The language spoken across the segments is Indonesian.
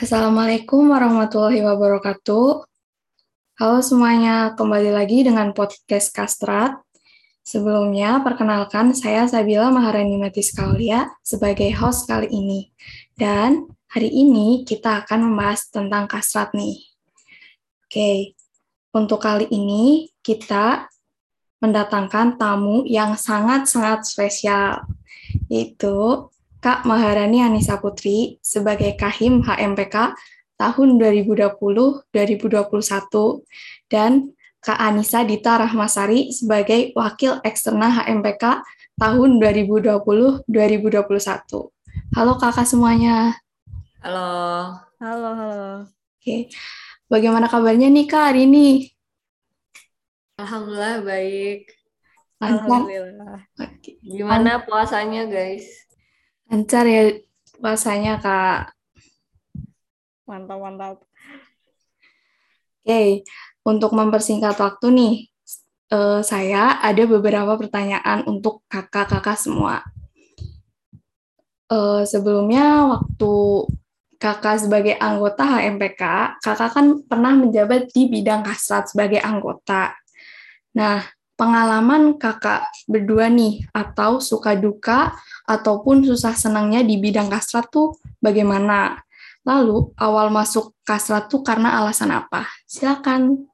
Assalamualaikum warahmatullahi wabarakatuh. Halo semuanya, kembali lagi dengan podcast Kastrat. Sebelumnya, perkenalkan saya Sabila Maharani Matis Kaulia sebagai host kali ini. Dan hari ini kita akan membahas tentang kastrat nih. Oke, untuk kali ini kita mendatangkan tamu yang sangat-sangat spesial, yaitu Kak Maharani Anissa Putri sebagai Kahim HMPK tahun 2020-2021 dan Kak Anissa Dita Rahmasari sebagai Wakil Eksternal HMPK tahun 2020-2021. Halo kakak semuanya. Halo. Halo, halo. Oke, bagaimana kabarnya nih kak hari ini? Alhamdulillah baik. Lancar? Alhamdulillah. Oke. Gimana puasanya guys? Lancar ya puasanya kak. Mantap, mantap. Oke, untuk mempersingkat waktu nih, eh, saya ada beberapa pertanyaan untuk kakak-kakak semua. Eh, sebelumnya, waktu kakak sebagai anggota HMPK, kakak kan pernah menjabat di bidang kasrat sebagai anggota. Nah, pengalaman kakak berdua nih, atau suka duka, ataupun susah senangnya di bidang kasrat tuh bagaimana? Lalu, awal masuk kasrat tuh karena alasan apa? Silakan.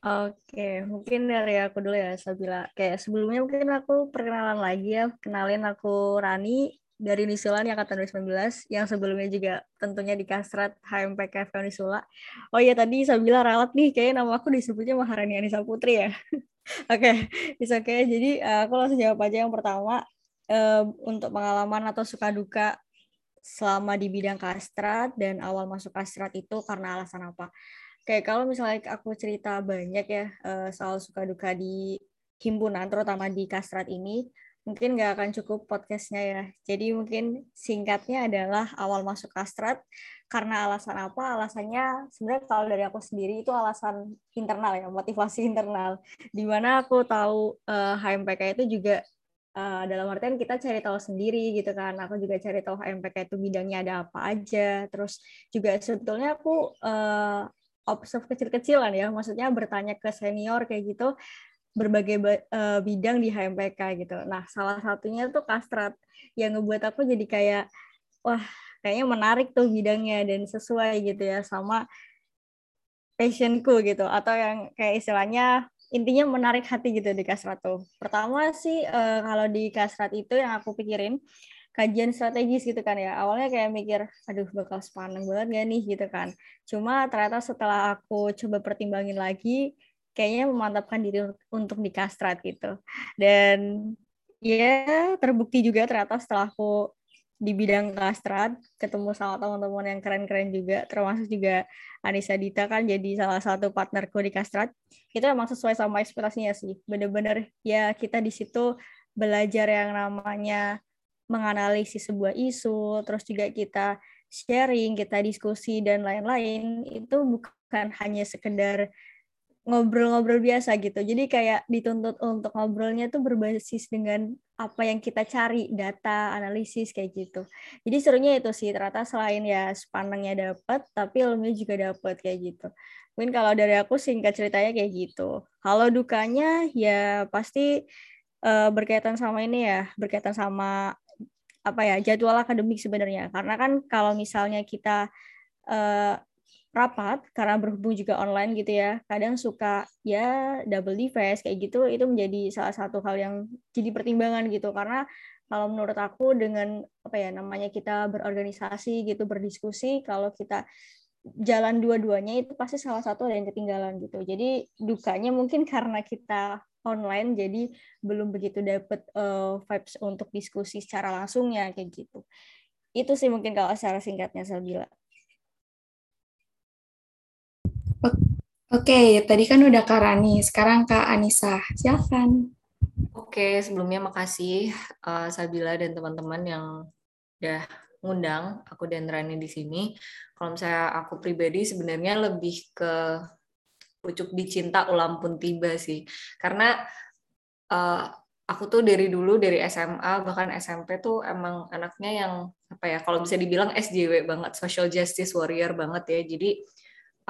Oke, mungkin dari aku dulu ya, Sabila. Kayak sebelumnya mungkin aku perkenalan lagi ya. Kenalin aku Rani dari Nisulan yang angkatan 2019, yang sebelumnya juga tentunya di Kastrat HMPK Nisula. Oh iya, tadi Sabila ralat nih, kayaknya nama aku disebutnya Maharani Anissa Putri ya. Oke, bisa oke. Jadi eh, aku langsung jawab aja yang pertama. eh, untuk pengalaman atau suka duka selama di bidang kastrat dan awal masuk kastrat itu karena alasan apa? Kayak kalau misalnya aku cerita banyak ya eh, soal suka duka di himpunan, terutama di kastrat ini, mungkin nggak akan cukup podcastnya ya. Jadi mungkin singkatnya adalah awal masuk kastrat karena alasan apa? Alasannya sebenarnya kalau dari aku sendiri itu alasan internal ya, motivasi internal. Di mana aku tahu eh, HMPK itu juga eh, dalam artian kita cari tahu sendiri gitu kan. Aku juga cari tahu HMPK itu bidangnya ada apa aja. Terus juga sebetulnya aku eh, observe kecil-kecilan ya, maksudnya bertanya ke senior kayak gitu berbagai ba- eh, bidang di HMPK gitu. Nah, salah satunya tuh kastrat yang ngebuat aku jadi kayak wah, kayaknya menarik tuh bidangnya dan sesuai gitu ya sama passionku gitu atau yang kayak istilahnya intinya menarik hati gitu di kastrat tuh. Pertama sih eh, kalau di kastrat itu yang aku pikirin kajian strategis gitu kan ya. Awalnya kayak mikir, aduh bakal sepaneng banget gak nih gitu kan. Cuma ternyata setelah aku coba pertimbangin lagi, kayaknya memantapkan diri untuk di kastrat gitu. Dan ya terbukti juga ternyata setelah aku di bidang kastrat, ketemu sama teman-teman yang keren-keren juga, termasuk juga Anissa Dita kan jadi salah satu partnerku di kastrat. Itu emang sesuai sama ekspektasinya sih. Bener-bener ya kita di situ belajar yang namanya menganalisis sebuah isu, terus juga kita sharing, kita diskusi dan lain-lain itu bukan hanya sekedar ngobrol-ngobrol biasa gitu. Jadi kayak dituntut untuk ngobrolnya tuh berbasis dengan apa yang kita cari, data, analisis kayak gitu. Jadi serunya itu sih ternyata selain ya sepanengnya dapat, tapi ilmunya juga dapat kayak gitu. Mungkin kalau dari aku singkat ceritanya kayak gitu. Kalau dukanya ya pasti eh, berkaitan sama ini ya, berkaitan sama apa ya jadwal akademik sebenarnya. Karena kan kalau misalnya kita eh, rapat karena berhubung juga online gitu ya. Kadang suka ya double device kayak gitu itu menjadi salah satu hal yang jadi pertimbangan gitu. Karena kalau menurut aku dengan apa ya namanya kita berorganisasi gitu berdiskusi kalau kita jalan dua-duanya itu pasti salah satu ada yang ketinggalan gitu. Jadi dukanya mungkin karena kita online jadi belum begitu dapet uh, vibes untuk diskusi secara langsungnya kayak gitu. Itu sih mungkin kalau secara singkatnya saya Oke, tadi kan udah Kak Rani, sekarang Kak Anissa. Silakan. Oke, sebelumnya makasih uh, Sabila dan teman-teman yang udah ngundang aku dan Rani di sini. Kalau misalnya aku pribadi sebenarnya lebih ke pucuk dicinta ulam pun tiba sih. Karena uh, aku tuh dari dulu dari SMA bahkan SMP tuh emang anaknya yang apa ya kalau bisa dibilang SJW banget social justice warrior banget ya jadi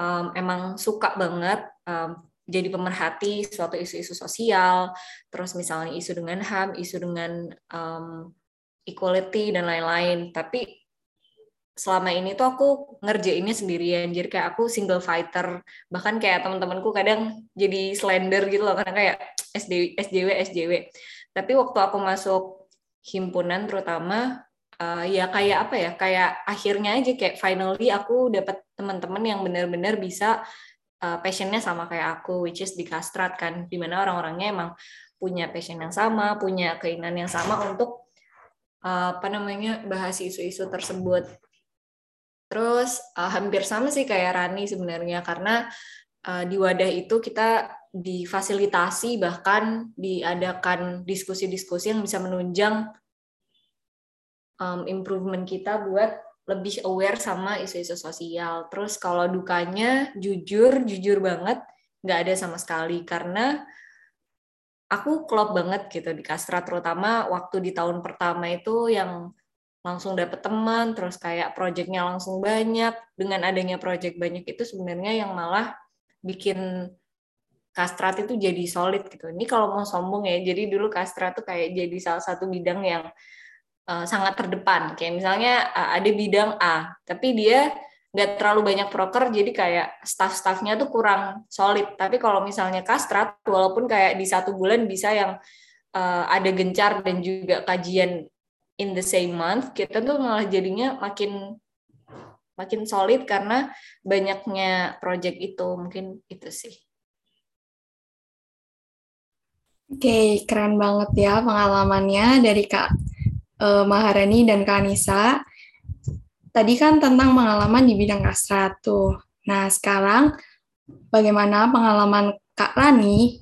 um, emang suka banget um, jadi pemerhati suatu isu-isu sosial terus misalnya isu dengan ham isu dengan um, equality dan lain-lain. Tapi selama ini tuh aku ngerjainnya sendirian. Jadi kayak aku single fighter. Bahkan kayak teman-temanku kadang jadi slender gitu loh karena kayak SD, SJW SJW tapi waktu aku masuk himpunan terutama uh, ya kayak apa ya kayak akhirnya aja kayak finally aku dapat teman-teman yang benar-benar bisa uh, passionnya sama kayak aku which is di kastrat kan. Di mana orang-orangnya emang punya passion yang sama punya keinginan yang sama untuk uh, apa namanya bahas isu-isu tersebut. Terus uh, hampir sama sih kayak Rani sebenarnya karena uh, di wadah itu kita difasilitasi bahkan diadakan diskusi-diskusi yang bisa menunjang um, improvement kita buat lebih aware sama isu-isu sosial. Terus kalau dukanya jujur, jujur banget nggak ada sama sekali karena aku klop banget gitu di Kastra terutama waktu di tahun pertama itu yang langsung dapet teman, terus kayak projectnya langsung banyak. Dengan adanya project banyak itu sebenarnya yang malah bikin kastrat itu jadi solid gitu. Ini kalau mau sombong ya, jadi dulu kastrat tuh kayak jadi salah satu bidang yang uh, sangat terdepan. Kayak misalnya uh, ada bidang A, tapi dia nggak terlalu banyak proker, jadi kayak staff-staffnya tuh kurang solid. Tapi kalau misalnya kastrat, walaupun kayak di satu bulan bisa yang uh, ada gencar dan juga kajian in the same month kita tuh malah jadinya makin makin solid karena banyaknya project itu mungkin itu sih. Oke, okay, keren banget ya pengalamannya dari Kak uh, Maharani dan Kak Anissa. Tadi kan tentang pengalaman di bidang kastrat tuh. Nah, sekarang bagaimana pengalaman Kak Rani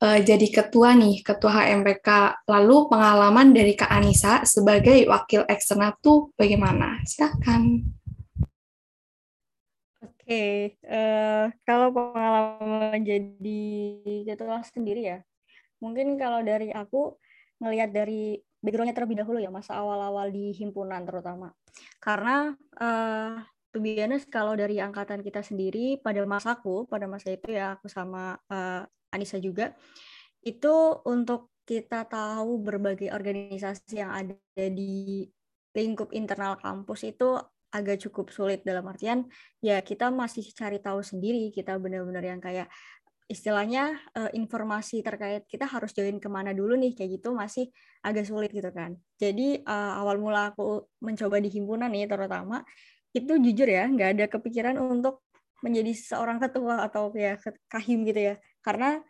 uh, jadi ketua nih, ketua HMPK. Lalu pengalaman dari Kak Anissa sebagai wakil eksternal tuh bagaimana? Silakan. Oke, okay. uh, eh, kalau pengalaman jadi ketua sendiri ya, mungkin kalau dari aku ngelihat dari backgroundnya terlebih dahulu ya masa awal-awal di himpunan terutama. Karena uh, to be honest, kalau dari angkatan kita sendiri pada masaku pada masa itu ya aku sama uh, Anissa juga itu untuk kita tahu berbagai organisasi yang ada di lingkup internal kampus itu agak cukup sulit dalam artian ya kita masih cari tahu sendiri kita benar-benar yang kayak istilahnya uh, informasi terkait kita harus join ke mana dulu nih kayak gitu masih agak sulit gitu kan. Jadi uh, awal mula aku mencoba di himpunan nih terutama itu jujur ya nggak ada kepikiran untuk menjadi seorang ketua atau ya kahim gitu ya. Karena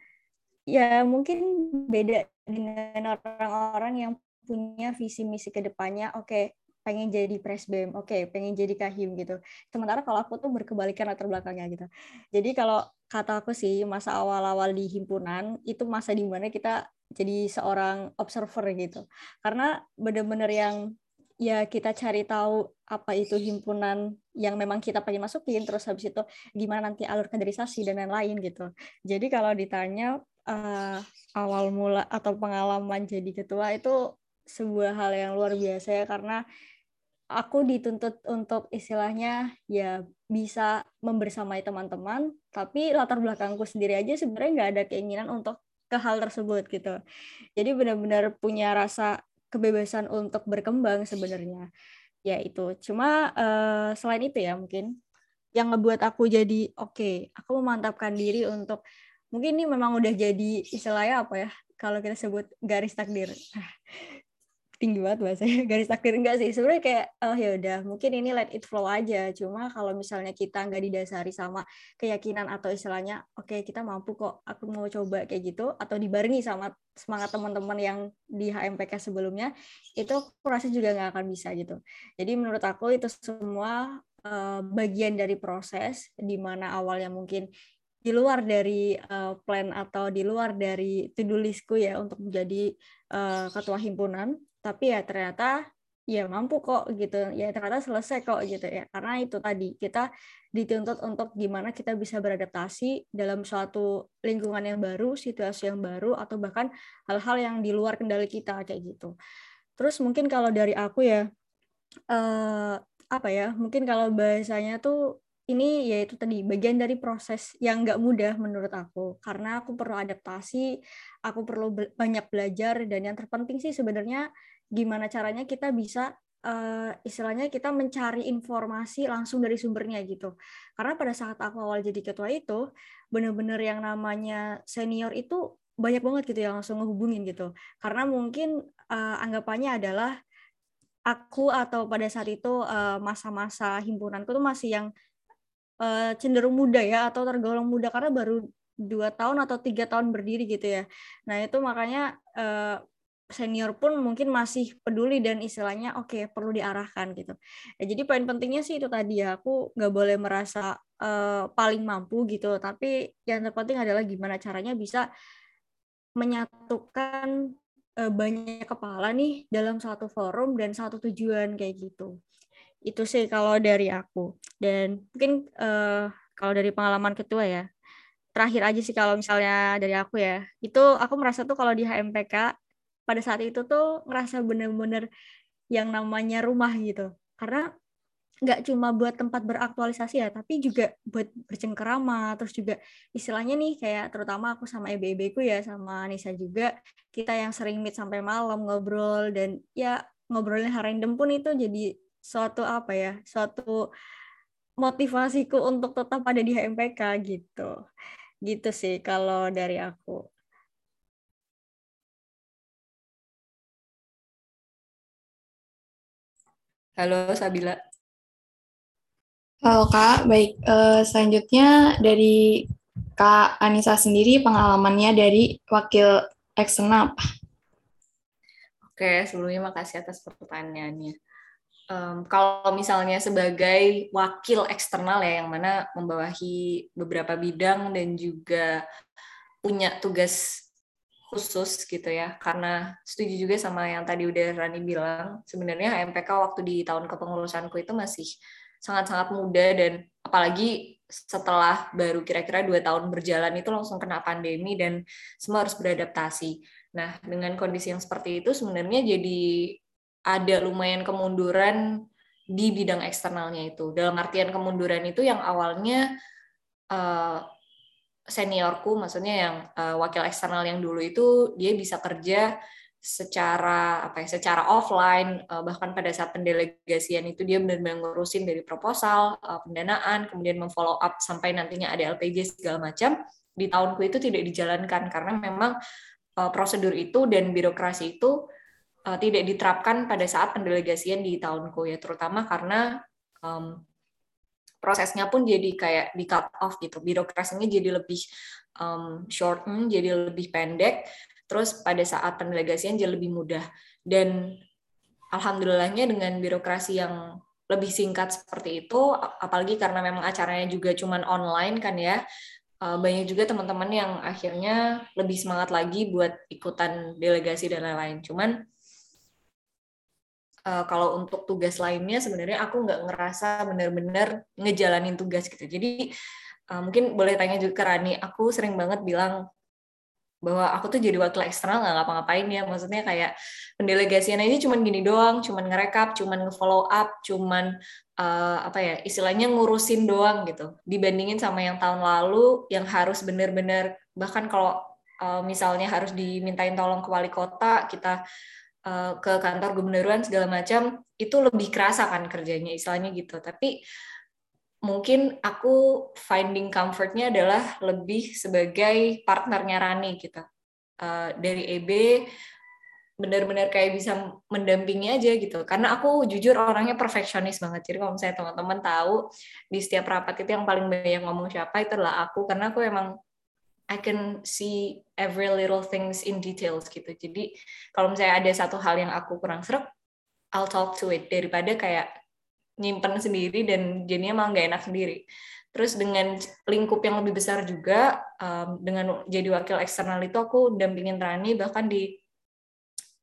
ya mungkin beda dengan orang-orang yang punya visi misi ke depannya oke okay, pengen jadi presbem oke okay, pengen jadi kahim gitu. Sementara kalau aku tuh berkebalikan latar belakangnya gitu. Jadi kalau kata aku sih masa awal-awal di himpunan itu masa di mana kita jadi seorang observer gitu. Karena bener-bener yang ya kita cari tahu apa itu himpunan yang memang kita pengen masukin terus habis itu gimana nanti alur kaderisasi dan lain-lain gitu. Jadi kalau ditanya uh, awal mula atau pengalaman jadi ketua itu sebuah hal yang luar biasa ya karena aku dituntut untuk istilahnya ya bisa membersamai teman-teman tapi latar belakangku sendiri aja sebenarnya nggak ada keinginan untuk ke hal tersebut gitu. Jadi benar-benar punya rasa kebebasan untuk berkembang sebenarnya. Ya itu. Cuma uh, selain itu ya mungkin yang ngebuat aku jadi oke okay, aku memantapkan diri untuk mungkin ini memang udah jadi istilahnya apa ya kalau kita sebut garis takdir tinggi banget bahasanya garis takdir. Enggak sih sebenarnya kayak oh ya udah mungkin ini let it flow aja. Cuma kalau misalnya kita nggak didasari sama keyakinan atau istilahnya oke okay, kita mampu kok aku mau coba kayak gitu atau dibarengi sama semangat teman-teman yang di HMPK sebelumnya itu aku rasa juga nggak akan bisa gitu. Jadi menurut aku itu semua uh, bagian dari proses di mana awalnya mungkin di luar dari uh, plan atau di luar dari to-do listku ya untuk menjadi uh, ketua himpunan tapi ya ternyata ya mampu kok gitu. Ya ternyata selesai kok gitu ya. Karena itu tadi kita dituntut untuk gimana kita bisa beradaptasi dalam suatu lingkungan yang baru situasi yang baru atau bahkan hal-hal yang di luar kendali kita kayak gitu. Terus mungkin kalau dari aku ya eh, apa ya mungkin kalau bahasanya tuh ini yaitu tadi bagian dari proses yang nggak mudah menurut aku. Karena aku perlu adaptasi aku perlu be banyak belajar dan yang terpenting sih sebenarnya gimana caranya kita bisa uh, istilahnya kita mencari informasi langsung dari sumbernya gitu. Karena pada saat aku awal jadi ketua itu, benar-benar yang namanya senior itu banyak banget gitu yang langsung ngehubungin gitu. Karena mungkin uh, anggapannya adalah aku atau pada saat itu uh, masa-masa himpunanku tuh masih yang uh, cenderung muda ya atau tergolong muda karena baru dua tahun atau tiga tahun berdiri gitu ya. Nah itu makanya uh, senior pun mungkin masih peduli dan istilahnya oke okay, perlu diarahkan gitu. Ya, jadi poin pentingnya sih itu tadi ya aku nggak boleh merasa uh, paling mampu gitu, tapi yang terpenting adalah gimana caranya bisa menyatukan uh, banyak kepala nih dalam satu forum dan satu tujuan kayak gitu. Itu sih kalau dari aku dan mungkin uh, kalau dari pengalaman ketua ya terakhir aja sih kalau misalnya dari aku ya itu aku merasa tuh kalau di HMPK pada saat itu tuh ngerasa bener-bener yang namanya rumah gitu. Karena nggak cuma buat tempat beraktualisasi ya tapi juga buat bercengkerama. Terus juga istilahnya nih kayak terutama aku sama ibu-ibuku ya sama Nisa juga kita yang sering meet sampai malam ngobrol dan ya ngobrolnya random pun itu jadi suatu apa ya suatu motivasiku untuk tetap ada di HMPK gitu. Gitu sih kalau dari aku Halo Sabila. Halo Kak, baik. Uh, selanjutnya dari Kak Anissa sendiri pengalamannya dari wakil eksternal Oke, sebelumnya makasih atas pertanyaannya. Um, kalau misalnya sebagai wakil eksternal ya, yang mana membawahi beberapa bidang dan juga punya tugas khusus gitu ya karena setuju juga sama yang tadi udah Rani bilang sebenarnya HMPK waktu di tahun kepengurusanku itu masih sangat-sangat muda dan apalagi setelah baru kira-kira dua tahun berjalan itu langsung kena pandemi dan semua harus beradaptasi. Nah dengan kondisi yang seperti itu sebenarnya jadi ada lumayan kemunduran di bidang eksternalnya itu. Dalam artian kemunduran itu yang awalnya uh, seniorku maksudnya yang uh, wakil eksternal yang dulu itu dia bisa kerja secara apa ya secara offline uh, bahkan pada saat pendelegasian itu dia benar-benar ngurusin dari proposal uh, pendanaan kemudian memfollow up sampai nantinya ada LPG segala macam di tahunku itu tidak dijalankan karena memang uh, prosedur itu dan birokrasi itu uh, tidak diterapkan pada saat pendelegasian di tahunku ya terutama karena um, prosesnya pun jadi kayak di cut off gitu. Birokrasinya jadi lebih um, shorten jadi lebih pendek. Terus pada saat pendelegasian jadi lebih mudah. Dan alhamdulillahnya dengan birokrasi yang lebih singkat seperti itu apalagi karena memang acaranya juga cuman online kan ya uh, banyak juga teman-teman yang akhirnya lebih semangat lagi buat ikutan delegasi dan lain-lain. Cuman uh, kalau untuk tugas lainnya sebenarnya aku nggak ngerasa benar-benar ngejalanin tugas gitu. Jadi uh, mungkin boleh tanya juga ke Rani, aku sering banget bilang bahwa aku tuh jadi wakil eksternal nggak ngapa-ngapain ya. Maksudnya kayak pendelegasian ini cuman gini doang, cuman ngerekap, cuman nge-follow up, cuman uh, apa ya istilahnya ngurusin doang gitu. Dibandingin sama yang tahun lalu yang harus benar-benar bahkan kalau uh, misalnya harus dimintain tolong ke wali kota, kita Eh, ke kantor gubernuran segala macam itu lebih kerasa kan kerjanya istilahnya gitu. Tapi mungkin aku finding comfortnya adalah lebih sebagai partnernya Rani gitu. Uh, dari EB benar-benar kayak bisa mendampingi aja gitu. Karena aku jujur orangnya perfeksionis banget. Jadi kalau misalnya teman-teman tahu di setiap rapat itu yang paling banyak ngomong siapa itu adalah aku. Karena aku emang I can see every little things in details gitu. Jadi kalau misalnya ada satu hal yang aku kurang serak, I'll talk to it daripada kayak nyimpen sendiri dan jadinya malah nggak enak sendiri. Terus dengan lingkup yang lebih besar juga, um, dengan jadi wakil eksternal itu aku dampingin Rani bahkan di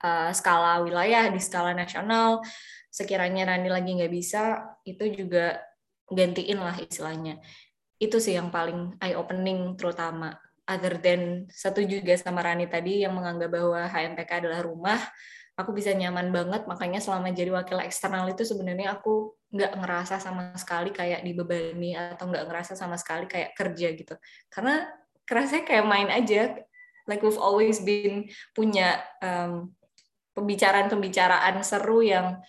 uh, skala wilayah, di skala nasional. Sekiranya Rani lagi nggak bisa, itu juga gantiin lah istilahnya. Itu sih yang paling eye opening terutama. Other than satu juga sama Rani tadi yang menganggap bahwa HMPK adalah rumah, aku bisa nyaman banget. Makanya selama jadi wakil eksternal itu sebenarnya aku nggak ngerasa sama sekali kayak dibebani atau nggak ngerasa sama sekali kayak kerja gitu. Karena kerasnya kayak main aja. Like we've always been punya um, pembicaraan-pembicaraan seru yang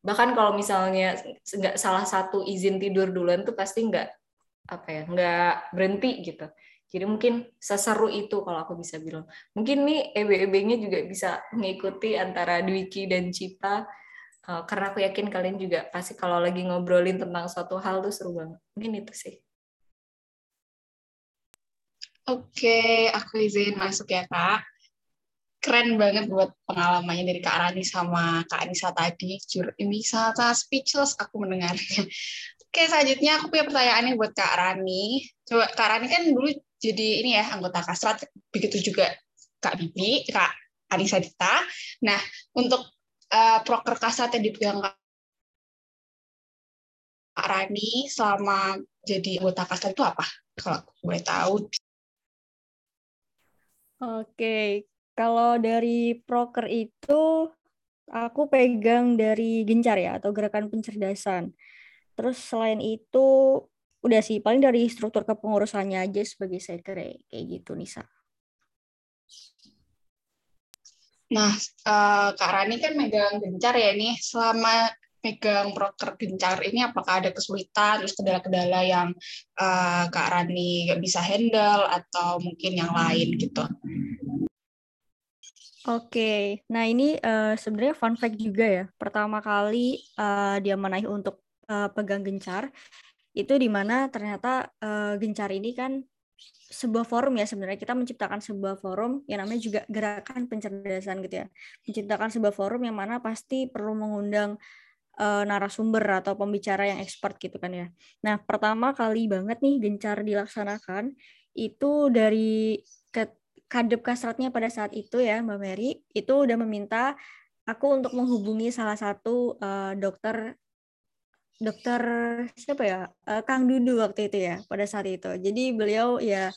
bahkan kalau misalnya nggak salah satu izin tidur duluan tuh pasti nggak apa ya nggak berhenti gitu jadi mungkin seseru itu kalau aku bisa bilang. Mungkin nih EB-EB-nya juga bisa mengikuti antara Dwiki dan Cita. Uh, karena aku yakin kalian juga pasti kalau lagi ngobrolin tentang suatu hal tuh seru banget. Mungkin itu sih. Oke, aku izin masuk ya Kak. Keren banget buat pengalamannya dari Kak Rani sama Kak Anissa tadi. Jujur, ini sangat speechless aku mendengarnya. Oke, selanjutnya aku punya pertanyaannya buat Kak Rani. Coba Kak Rani kan dulu jadi ini ya anggota Kasrat begitu juga Kak Bibi, Kak Anissa Dita. Nah, untuk uh, proker Kasrat yang dipegang Kak Rani selama jadi anggota Kasrat itu apa? Kalau boleh tahu. Oke, kalau dari proker itu aku pegang dari gencar ya atau gerakan pencerdasan. Terus selain itu udah sih paling dari struktur kepengurusannya aja sebagai sekre kayak gitu Nisa. Nah, uh, Kak Rani kan megang gencar ya nih. Selama megang proker gencar ini apakah ada kesulitan, terus kendala-kendala yang uh, Kak Rani nggak bisa handle atau mungkin yang lain gitu? Oke, nah ini uh, sebenarnya fun fact juga ya. Pertama kali uh, dia menaik untuk uh, pegang gencar itu di mana ternyata uh, Gencar ini kan sebuah forum ya sebenarnya. Kita menciptakan sebuah forum yang namanya juga gerakan pencerdasan gitu ya. Menciptakan sebuah forum yang mana pasti perlu mengundang uh, narasumber atau pembicara yang expert gitu kan ya. Nah pertama kali banget nih gencar dilaksanakan itu dari ke kadep kasratnya pada saat itu ya Mbak Mary itu udah meminta aku untuk menghubungi salah satu uh, dokter dokter siapa ya? Uh, Kang Dudu waktu itu ya pada saat itu. Jadi beliau ya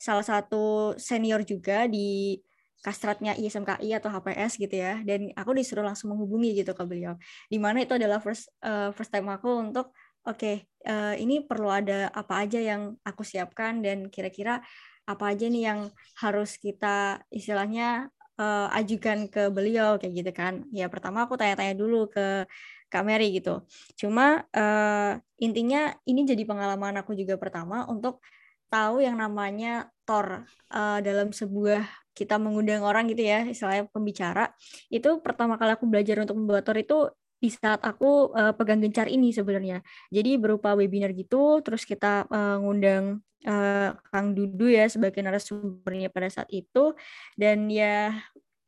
salah satu senior juga di kastratnya ISMKI atau HPS gitu ya. Dan aku disuruh langsung menghubungi gitu ke beliau. Di mana itu adalah first uh, first time aku untuk oke okay, uh, ini perlu ada apa aja yang aku siapkan dan kira-kira apa aja nih yang harus kita istilahnya uh, ajukan ke beliau kayak gitu kan. Ya pertama aku tanya-tanya dulu ke Kak Mary gitu. Cuma uh, intinya ini jadi pengalaman aku juga pertama untuk tahu yang namanya tor uh, dalam sebuah kita mengundang orang gitu ya, istilahnya pembicara. Itu pertama kali aku belajar untuk membuat tor itu di saat aku uh, pegang gencar ini sebenarnya. Jadi berupa webinar gitu, terus kita uh, ngundang uh, Kang Dudu ya sebagai narasumbernya pada saat itu dan ya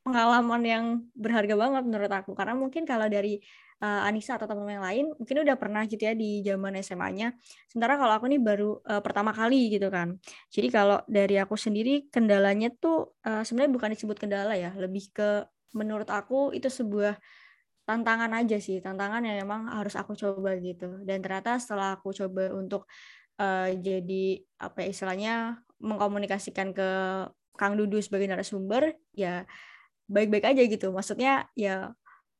pengalaman yang berharga banget menurut aku karena mungkin kalau dari uh, Anissa atau teman-teman yang lain mungkin udah pernah gitu ya di zaman SMA-nya. Sementara kalau aku nih baru uh, pertama kali gitu kan. Jadi kalau dari aku sendiri kendalanya tuh uh, sebenarnya bukan disebut kendala ya, lebih ke menurut aku itu sebuah tantangan aja sih, tantangan yang memang harus aku coba gitu. Dan ternyata setelah aku coba untuk uh, jadi apa ya, istilahnya mengkomunikasikan ke Kang Dudu sebagai narasumber, ya baik-baik aja gitu. Maksudnya ya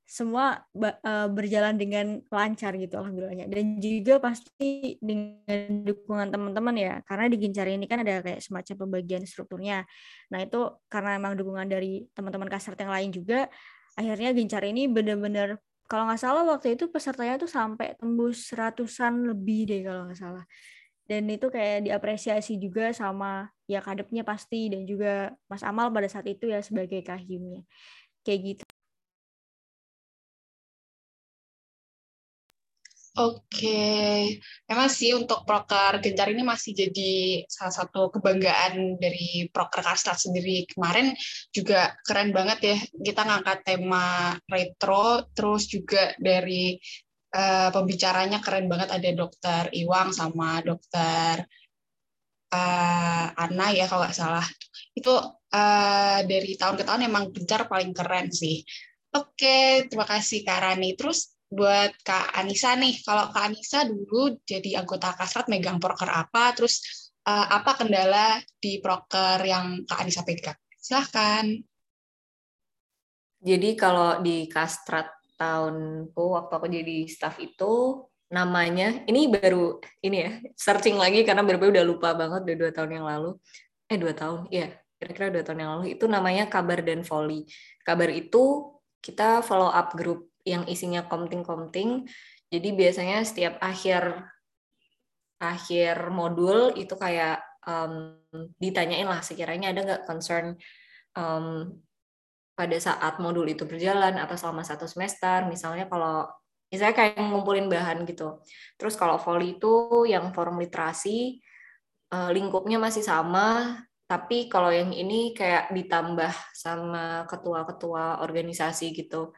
semua uh, berjalan dengan lancar gitu alhamdulillahnya. Dan juga pasti dengan dukungan teman-teman ya karena di Gincar ini kan ada kayak semacam pembagian strukturnya. Nah itu karena emang dukungan dari teman-teman kasar yang lain juga akhirnya Gincar ini benar-benar kalau nggak salah waktu itu pesertanya tuh sampai tembus ratusan lebih deh kalau nggak salah. Dan itu kayak diapresiasi juga sama ya kadepnya pasti dan juga Mas Amal pada saat itu ya sebagai kahimnya. Kayak gitu. Oke, memang sih untuk proker Gencar ini masih jadi salah satu kebanggaan dari proker Kastrat sendiri. Kemarin juga keren banget ya, kita ngangkat tema retro, terus juga dari uh, pembicaranya keren banget. Ada dokter Iwang sama dokter uh, Ana ya kalau nggak salah. Itu uh, dari tahun ke tahun emang Gencar paling keren sih. Oke, terima kasih Kak Rani. Terus buat Kak Anissa nih, kalau Kak Anissa dulu jadi anggota Kasrat megang proker apa, terus uh, apa kendala di proker yang Kak Anissa pegang? Silahkan. Jadi kalau di Kastrat tahunku waktu aku jadi staff itu namanya. Ini baru ini ya searching lagi karena berbeda udah lupa banget udah dua tahun yang lalu. Eh dua tahun ya kira-kira dua tahun yang lalu. Itu namanya kabar dan volley. Kabar itu kita follow up grup yang isinya komting-komting. Jadi biasanya setiap akhir akhir modul itu kayak um, ditanyain lah sekiranya ada nggak concern um, pada saat modul itu berjalan atau selama satu semester. Misalnya kalau misalnya kayak ngumpulin bahan gitu. Terus kalau volley itu yang forum literasi uh, lingkupnya masih sama tapi kalau yang ini kayak ditambah sama ketua-ketua organisasi gitu.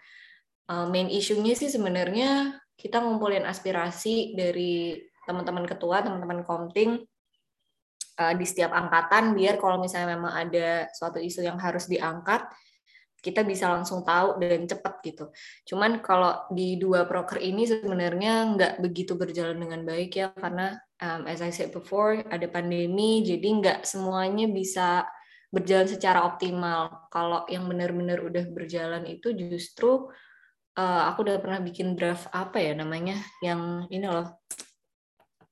Uh, main isunya sih sebenarnya kita ngumpulin aspirasi dari teman-teman ketua, teman-teman komting uh, di setiap angkatan biar kalau misalnya memang ada suatu isu yang harus diangkat kita bisa langsung tahu dan cepat gitu. Cuman kalau di dua proker ini sebenarnya nggak begitu berjalan dengan baik ya karena um, as I said before ada pandemi jadi nggak semuanya bisa berjalan secara optimal. Kalau yang benar-benar udah berjalan itu justru uh, aku udah pernah bikin draft apa ya namanya yang ini loh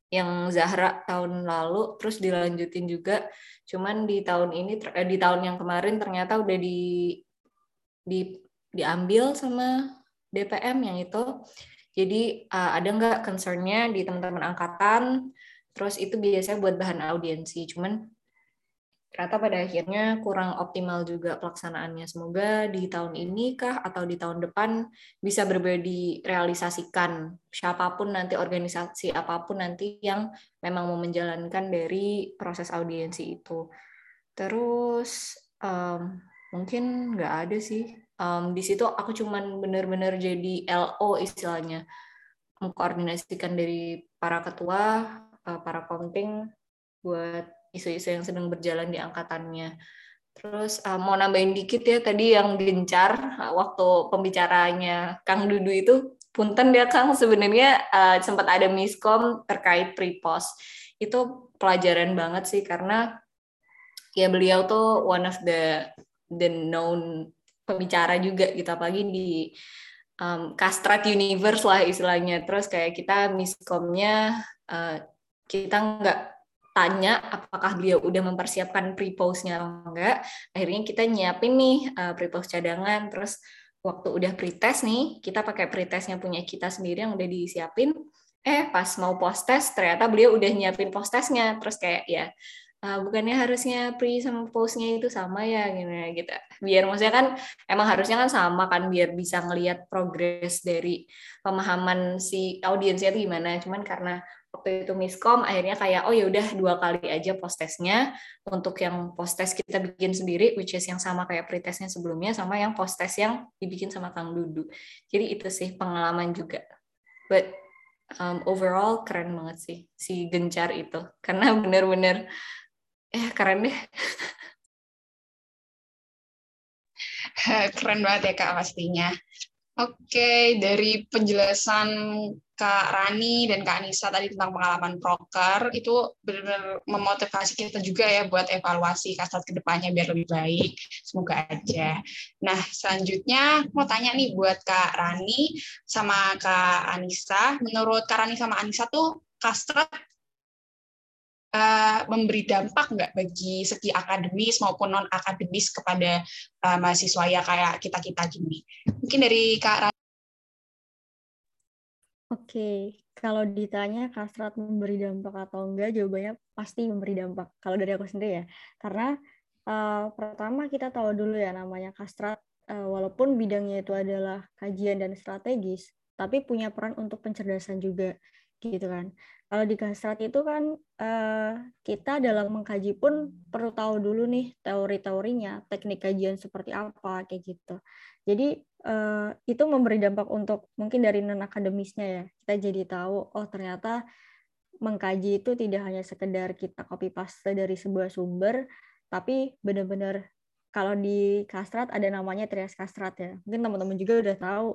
yang Zahra tahun lalu terus dilanjutin juga cuman di tahun ini eh, di tahun yang kemarin ternyata udah di di diambil sama DPM yang itu jadi uh, ada nggak concernnya di teman-teman angkatan terus itu biasanya buat bahan audiensi cuman ternyata pada akhirnya kurang optimal juga pelaksanaannya. Semoga di tahun ini kah atau di tahun depan bisa berbeda direalisasikan siapa pun nanti organisasi apa pun nanti yang memang mau menjalankan dari proses audiensi itu. Terus um, mungkin nggak ada sih. Um, di situ aku cuman bener-bener jadi LO istilahnya mengkoordinasikan dari para ketua, uh, para konting buat isu-isu yang sedang berjalan di angkatannya. Terus uh, mau nambahin dikit ya tadi yang gencar uh, waktu pembicaranya Kang Dudu itu punten dia Kang sebenarnya uh, sempat ada miskom terkait pre-post. Itu pelajaran banget sih karena ya beliau tuh one of the the known pembicara juga gitu apalagi di um, Kastrat Universe lah istilahnya. Terus kayak kita miskomnya uh, kita nggak tanya apakah beliau udah mempersiapkan pre-post-nya atau enggak. Akhirnya kita nyiapin nih uh, pre-post cadangan, terus waktu udah pre-test nih, kita pakai pre-testnya punya kita sendiri yang udah disiapin. Eh, pas mau post-test, ternyata beliau udah nyiapin post-testnya. Terus kayak, ya, uh, bukannya harusnya pre sama post-nya itu sama ya, gitu, gitu. Biar maksudnya kan, emang harusnya kan sama kan, biar bisa ngelihat progres dari pemahaman si audiensnya itu gimana. Cuman karena waktu itu miskom akhirnya kayak oh ya udah dua kali aja post testnya untuk yang post test kita bikin sendiri which is yang sama kayak pretestnya sebelumnya sama yang post test yang dibikin sama Kang Dudu jadi itu sih pengalaman juga but um, overall keren banget sih si gencar itu karena bener-bener eh keren deh keren banget ya kak pastinya Oke, dari penjelasan Kak Rani dan Kak Anissa tadi tentang pengalaman proker, itu benar-benar memotivasi kita juga ya buat evaluasi kasat ke depannya biar lebih baik. Semoga aja. Nah, selanjutnya mau tanya nih buat Kak Rani sama Kak Anissa. Menurut Kak Rani sama Anissa tuh kastrat memberi dampak nggak bagi segi akademis maupun non akademis kepada uh, mahasiswa ya kayak kita kita gini mungkin dari kak Oke, kalau ditanya kasrat memberi dampak atau enggak, jawabannya pasti memberi dampak. Kalau dari aku sendiri ya, karena uh, pertama kita tahu dulu ya namanya kasrat, uh, walaupun bidangnya itu adalah kajian dan strategis, tapi punya peran untuk pencerdasan juga, gitu kan. Kalau di Kasrat itu kan uh, kita dalam mengkaji pun perlu tahu dulu nih teori-teorinya, teknik kajian seperti apa kayak gitu. Jadi uh, itu memberi dampak untuk mungkin dari non akademisnya ya. Kita jadi tahu oh ternyata mengkaji itu tidak hanya sekedar kita copy paste dari sebuah sumber, tapi benar-benar kalau di kastrat ada namanya trias kastrat ya. Mungkin teman-teman juga udah tahu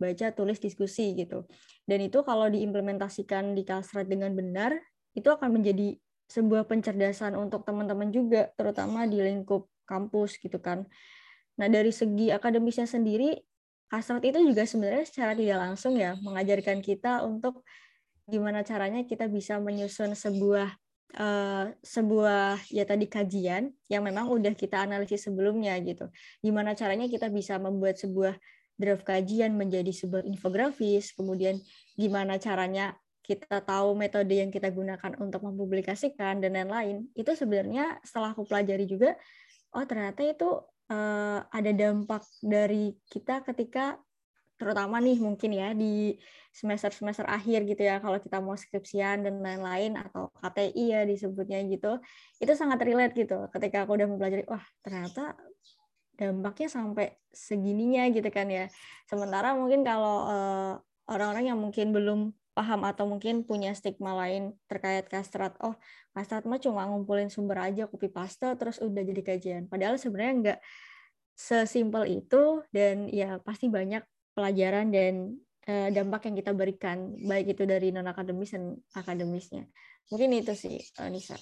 baca, tulis, diskusi gitu. Dan itu kalau diimplementasikan di kastrat dengan benar, itu akan menjadi sebuah pencerdasan untuk teman-teman juga, terutama di lingkup kampus gitu kan. Nah dari segi akademisnya sendiri, kastrat itu juga sebenarnya secara tidak langsung ya mengajarkan kita untuk gimana caranya kita bisa menyusun sebuah uh, sebuah ya tadi kajian yang memang udah kita analisis sebelumnya gitu. Gimana caranya kita bisa membuat sebuah draft kajian menjadi sebuah infografis, kemudian gimana caranya kita tahu metode yang kita gunakan untuk mempublikasikan dan lain-lain. Itu sebenarnya setelah aku pelajari juga, oh ternyata itu uh, ada dampak dari kita ketika terutama nih mungkin ya di semester-semester akhir gitu ya kalau kita mau skripsian dan lain-lain atau KTI ya disebutnya gitu itu sangat relate gitu ketika aku udah mempelajari wah ternyata dampaknya sampai segininya gitu kan ya. Sementara mungkin kalau eh, orang-orang yang mungkin belum paham atau mungkin punya stigma lain terkait kastrat oh kastrat mah cuma ngumpulin sumber aja copy paste terus udah jadi kajian. Padahal sebenarnya enggak sesimpel itu dan ya pasti banyak pelajaran dan uh, dampak yang kita berikan baik itu dari non akademis dan akademisnya. Mungkin itu sih uh, Nisa.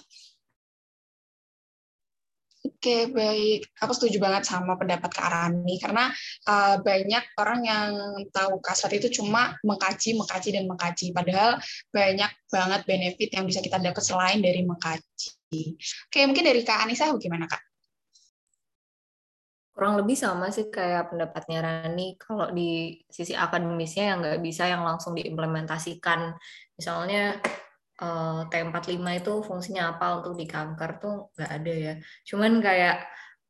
Oke, baik. Aku setuju banget sama pendapat Kak Rani, karena uh, banyak orang yang tahu kasar itu cuma mengkaji, mengkaji, dan mengkaji. Padahal banyak banget benefit yang bisa kita dapat selain dari mengkaji. Oke, mungkin dari Kak Anissa, bagaimana Kak? kurang lebih sama sih kayak pendapatnya Rani kalau di sisi akademisnya yang nggak bisa yang langsung diimplementasikan misalnya uh, T45 itu fungsinya apa untuk di kanker tuh nggak ada ya. Cuman kayak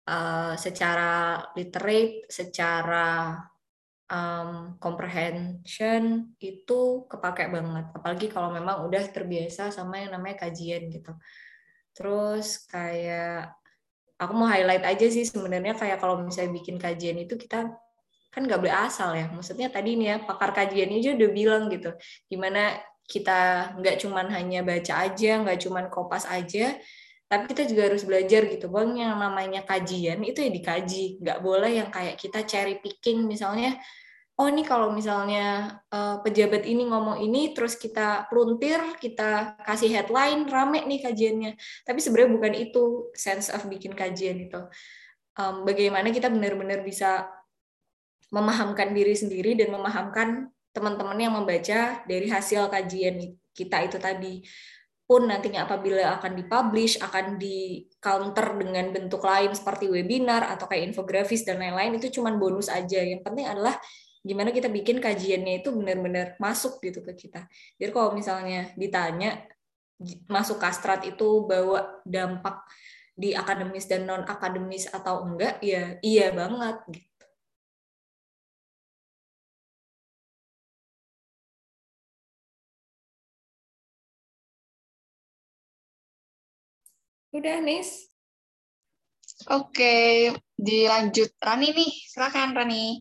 uh, secara literate secara um, comprehension itu kepake banget. Apalagi kalau memang udah terbiasa sama yang namanya kajian gitu. Terus kayak aku mau highlight aja sih sebenarnya kayak kalau misalnya bikin kajian itu kita kan nggak boleh asal ya. Maksudnya tadi nih ya pakar kajian aja udah bilang gitu, gimana kita nggak cuman hanya baca aja, nggak cuman kopas aja, tapi kita juga harus belajar gitu bang yang namanya kajian itu ya dikaji nggak boleh yang kayak kita cherry picking misalnya oh ini kalau misalnya uh, pejabat ini ngomong ini terus kita peluntir, kita kasih headline, rame nih kajiannya. Tapi sebenarnya bukan itu sense of bikin kajian itu. Um, bagaimana kita benar-benar bisa memahamkan diri sendiri dan memahamkan teman-teman yang membaca dari hasil kajian kita itu tadi pun nantinya apabila akan dipublish akan di counter dengan bentuk lain seperti webinar atau kayak infografis dan lain-lain itu cuma bonus aja yang penting adalah gimana kita bikin kajiannya itu benar-benar masuk gitu ke kita. Jadi kalau misalnya ditanya masuk kastrat itu bawa dampak di akademis dan non akademis atau enggak, ya iya banget gitu. Udah, Nis. Oke, dilanjut. Rani nih, silakan Rani.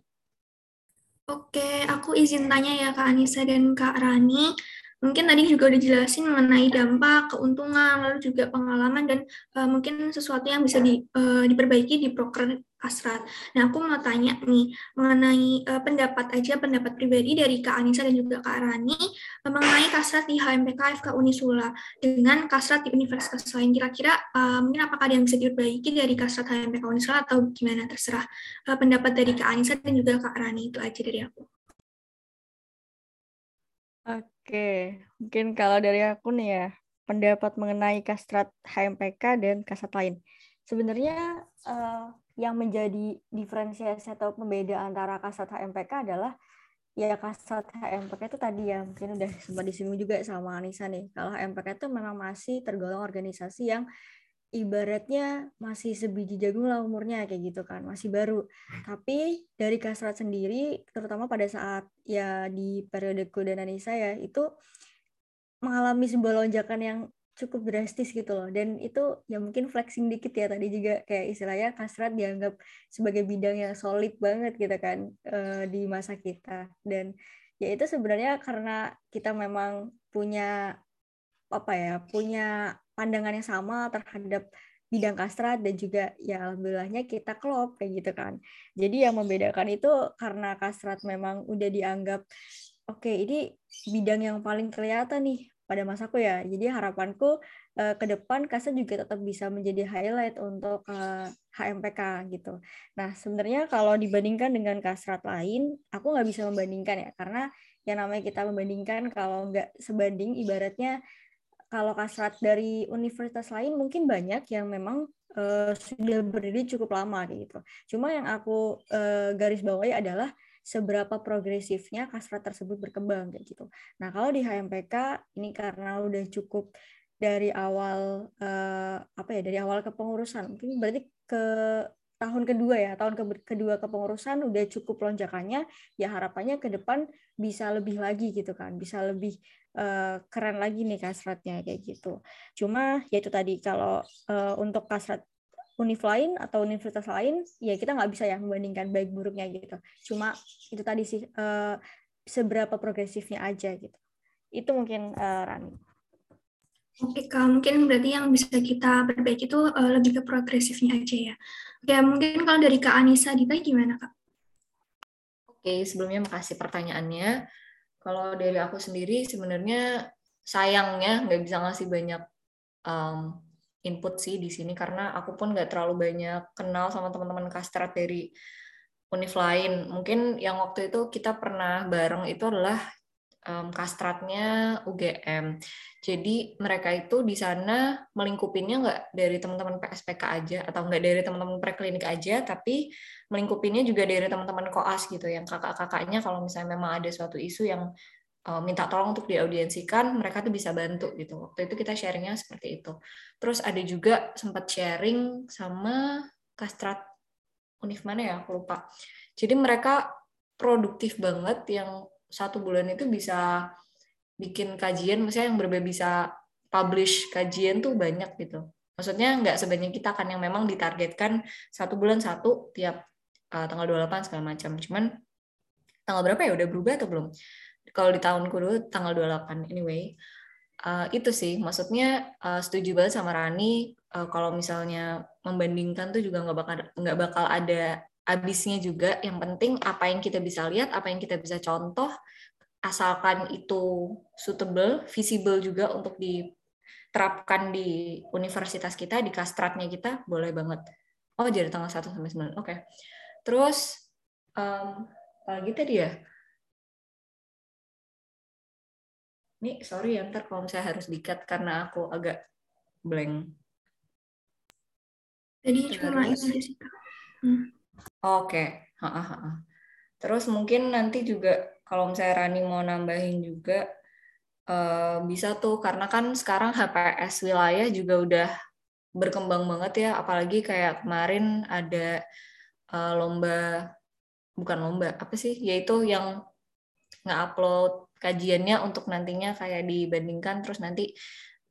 Oke, aku izin tanya ya Kak Anissa dan Kak Rani. Mungkin tadi juga udah jelasin mengenai dampak, keuntungan, lalu juga pengalaman dan uh, mungkin sesuatu yang bisa di, uh, diperbaiki di proker Asrat. Nah, aku mau tanya nih mengenai uh, pendapat aja, pendapat pribadi dari Kak Anissa dan juga Kak Rani uh, mengenai kasrat di HMPK FK Unisula dengan kasrat di universitas lain. Kira-kira uh, mungkin apakah ada yang bisa diperbaiki dari kasrat HMPK Unisula atau gimana terserah uh, pendapat dari Kak Anissa dan juga Kak Rani itu aja dari aku. Oke, mungkin kalau dari aku nih ya, pendapat mengenai kastrat HMPK dan kasrat lain. Sebenarnya uh, yang menjadi diferensiasi atau pembeda antara kasat HMPK adalah ya kasat HMPK itu tadi ya mungkin udah sempat disinggung juga sama Anissa nih kalau HMPK itu memang masih tergolong organisasi yang ibaratnya masih sebiji jagung lah umurnya kayak gitu kan masih baru. Tapi dari kasrat sendiri terutama pada saat ya di periodeku dan Anissa ya itu mengalami sebuah lonjakan yang cukup drastis gitu loh. Dan itu ya mungkin flexing dikit ya tadi juga kayak istilahnya kasrat dianggap sebagai bidang yang solid banget gitu kan uh, di masa kita. Dan ya itu sebenarnya karena kita memang punya apa ya punya pandangan yang sama terhadap bidang kastrat dan juga ya alhamdulillahnya kita klop kayak gitu kan. Jadi yang membedakan itu karena kastrat memang udah dianggap oke okay, ini bidang yang paling kelihatan nih pada masaku ya. Jadi harapanku uh, ke depan kastrat juga tetap bisa menjadi highlight untuk uh, eh, HMPK gitu. Nah sebenarnya kalau dibandingkan dengan kastrat lain, aku nggak bisa membandingkan ya karena yang namanya kita membandingkan kalau nggak sebanding ibaratnya kalau kasrat dari universitas lain mungkin banyak yang memang uh, sudah berdiri cukup lama gitu. Cuma yang aku uh, garis bawahi adalah seberapa progresifnya kasrat tersebut berkembang kayak gitu. Nah kalau di HMPK ini karena udah cukup dari awal uh, apa ya dari awal kepengurusan mungkin berarti ke tahun kedua ya, tahun ke kedua kepengurusan udah cukup lonjakannya, ya harapannya ke depan bisa lebih lagi gitu kan, bisa lebih uh, keren lagi nih kasratnya kayak gitu. Cuma ya itu tadi kalau uh, untuk kasrat univ lain atau universitas lain, ya kita nggak bisa ya membandingkan baik buruknya gitu. Cuma itu tadi sih uh, seberapa progresifnya aja gitu. Itu mungkin uh, Rani. Oke, Kak, mungkin berarti yang bisa kita perbaiki itu uh, lebih ke progresifnya aja ya. Oke, mungkin kalau dari Kak Anissa Dita gimana, Kak? Oke, sebelumnya makasih pertanyaannya. Kalau dari aku sendiri sebenarnya sayangnya nggak bisa ngasih banyak um, input sih di sini karena aku pun nggak terlalu banyak kenal sama teman-teman kastrat dari univ lain. Mungkin yang waktu itu kita pernah bareng itu adalah um, kastratnya UGM. Jadi mereka itu di sana melingkupinnya nggak dari teman-teman PSPK aja atau nggak dari teman-teman preklinik aja, tapi melingkupinnya juga dari teman-teman koas gitu, yang kakak-kakaknya kalau misalnya memang ada suatu isu yang um, minta tolong untuk diaudiensikan, mereka tuh bisa bantu gitu. Waktu itu kita sharingnya seperti itu. Terus ada juga sempat sharing sama kastrat univ mana ya, aku lupa. Jadi mereka produktif banget yang satu bulan itu bisa bikin kajian, misalnya yang berbeda bisa publish kajian tuh banyak gitu. Maksudnya nggak sebanyak kita kan yang memang ditargetkan satu bulan satu tiap uh, tanggal 28 segala macam. Cuman tanggal berapa ya udah berubah atau belum? Kalau di tahunku dulu tanggal 28 anyway. Uh, itu sih maksudnya uh, setuju banget sama Rani uh, kalau misalnya membandingkan tuh juga nggak bakal nggak bakal ada habisnya juga yang penting apa yang kita bisa lihat apa yang kita bisa contoh asalkan itu suitable visible juga untuk diterapkan di universitas kita di kastratnya kita boleh banget. Oh jadi tanggal 1 sampai 9 oke. Okay. terus um, lagi tadi ya? Ini sorry ya ntar kalau misalnya harus dikat karena aku agak blank. Tadi cuma ini sih hmm. Oke, Terus mungkin nanti juga kalau misalnya Rani mau nambahin juga uh, bisa tuh karena kan sekarang HPS wilayah juga udah berkembang banget ya, apalagi kayak kemarin ada uh, lomba bukan lomba apa sih, yaitu yang nge-upload kajiannya untuk nantinya kayak dibandingkan terus nanti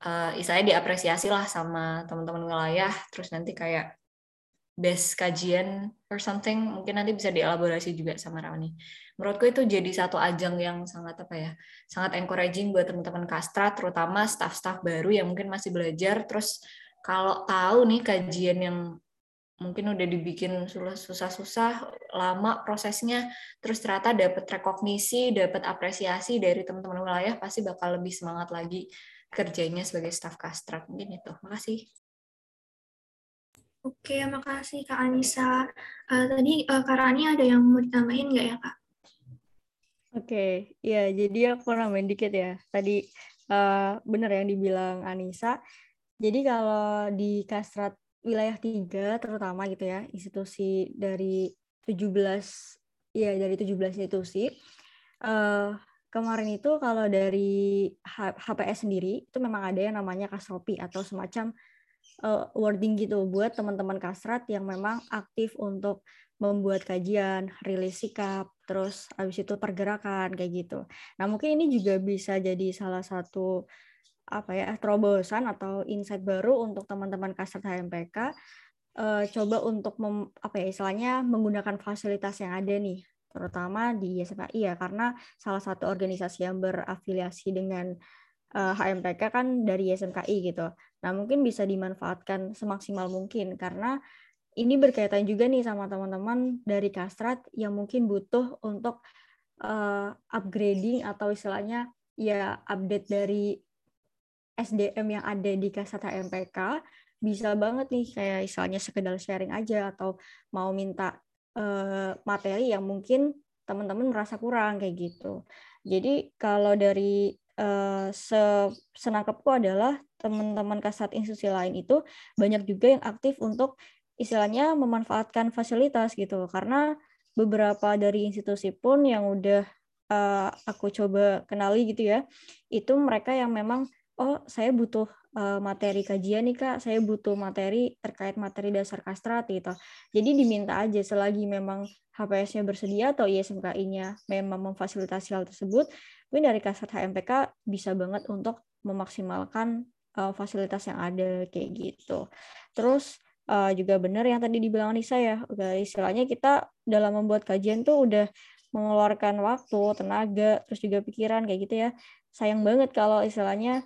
uh, istilahnya diapresiasi lah sama teman-teman wilayah terus nanti kayak best kajian or something mungkin nanti bisa dielaborasi juga sama Rani. Menurutku itu jadi satu ajang yang sangat apa ya, sangat encouraging buat teman-teman kastra, terutama staff-staff baru yang mungkin masih belajar. Terus kalau tahu nih kajian yang mungkin udah dibikin susah-susah, lama prosesnya, terus ternyata dapat rekognisi, dapat apresiasi dari teman-teman wilayah, pasti bakal lebih semangat lagi kerjanya sebagai staff kastra. Mungkin itu. Makasih. Oke, makasih Kak Anissa. Uh, tadi uh, Kak Rani ada yang mau ditambahin nggak ya Kak? Oke, ya jadi aku nambahin dikit ya. Tadi uh, benar yang dibilang Anissa. Jadi kalau di Kastrat wilayah 3 terutama gitu ya, institusi dari 17 ya dari 17 institusi uh, kemarin itu kalau dari HPS sendiri itu memang ada yang namanya kasropi atau semacam uh, wording gitu buat teman-teman kasrat yang memang aktif untuk membuat kajian, rilis sikap, terus habis itu pergerakan kayak gitu. Nah, mungkin ini juga bisa jadi salah satu apa ya terobosan atau insight baru untuk teman-teman kasrat HMPK uh, coba untuk mem, apa ya istilahnya menggunakan fasilitas yang ada nih terutama di SMAI ya karena salah satu organisasi yang berafiliasi dengan uh, HMPK kan dari SMKI gitu. Nah, mungkin bisa dimanfaatkan semaksimal mungkin karena ini berkaitan juga nih sama teman-teman dari Kastrat yang mungkin butuh untuk uh, upgrading atau istilahnya ya update dari SDM yang ada di Kastrat HMPK bisa banget nih kayak istilahnya sekedar sharing aja atau mau minta uh, materi yang mungkin teman-teman merasa kurang kayak gitu. Jadi kalau dari uh, senangkapku adalah teman-teman kasat institusi lain itu banyak juga yang aktif untuk istilahnya memanfaatkan fasilitas gitu karena beberapa dari institusi pun yang udah uh, aku coba kenali gitu ya itu mereka yang memang oh saya butuh uh, materi kajian nih kak. Saya butuh materi terkait materi dasar kastrat gitu. Jadi diminta aja selagi memang HPS-nya bersedia atau ISMKI-nya memang memfasilitasi hal tersebut mungkin dari kasat HMPK bisa banget untuk memaksimalkan uh, fasilitas yang ada kayak gitu terus uh, juga benar yang tadi dibilang Nisa ya, udah istilahnya kita dalam membuat kajian tuh udah mengeluarkan waktu, tenaga, terus juga pikiran kayak gitu ya. Sayang banget kalau istilahnya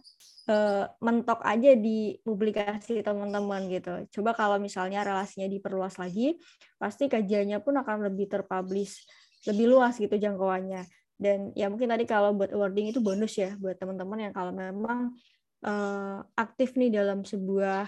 uh, mentok aja di publikasi teman-teman gitu. Coba kalau misalnya relasinya diperluas lagi, pasti kajiannya pun akan lebih terpublish, lebih luas gitu jangkauannya. Dan ya mungkin tadi kalau buat awarding itu bonus ya buat teman-teman yang kalau memang uh, aktif nih dalam sebuah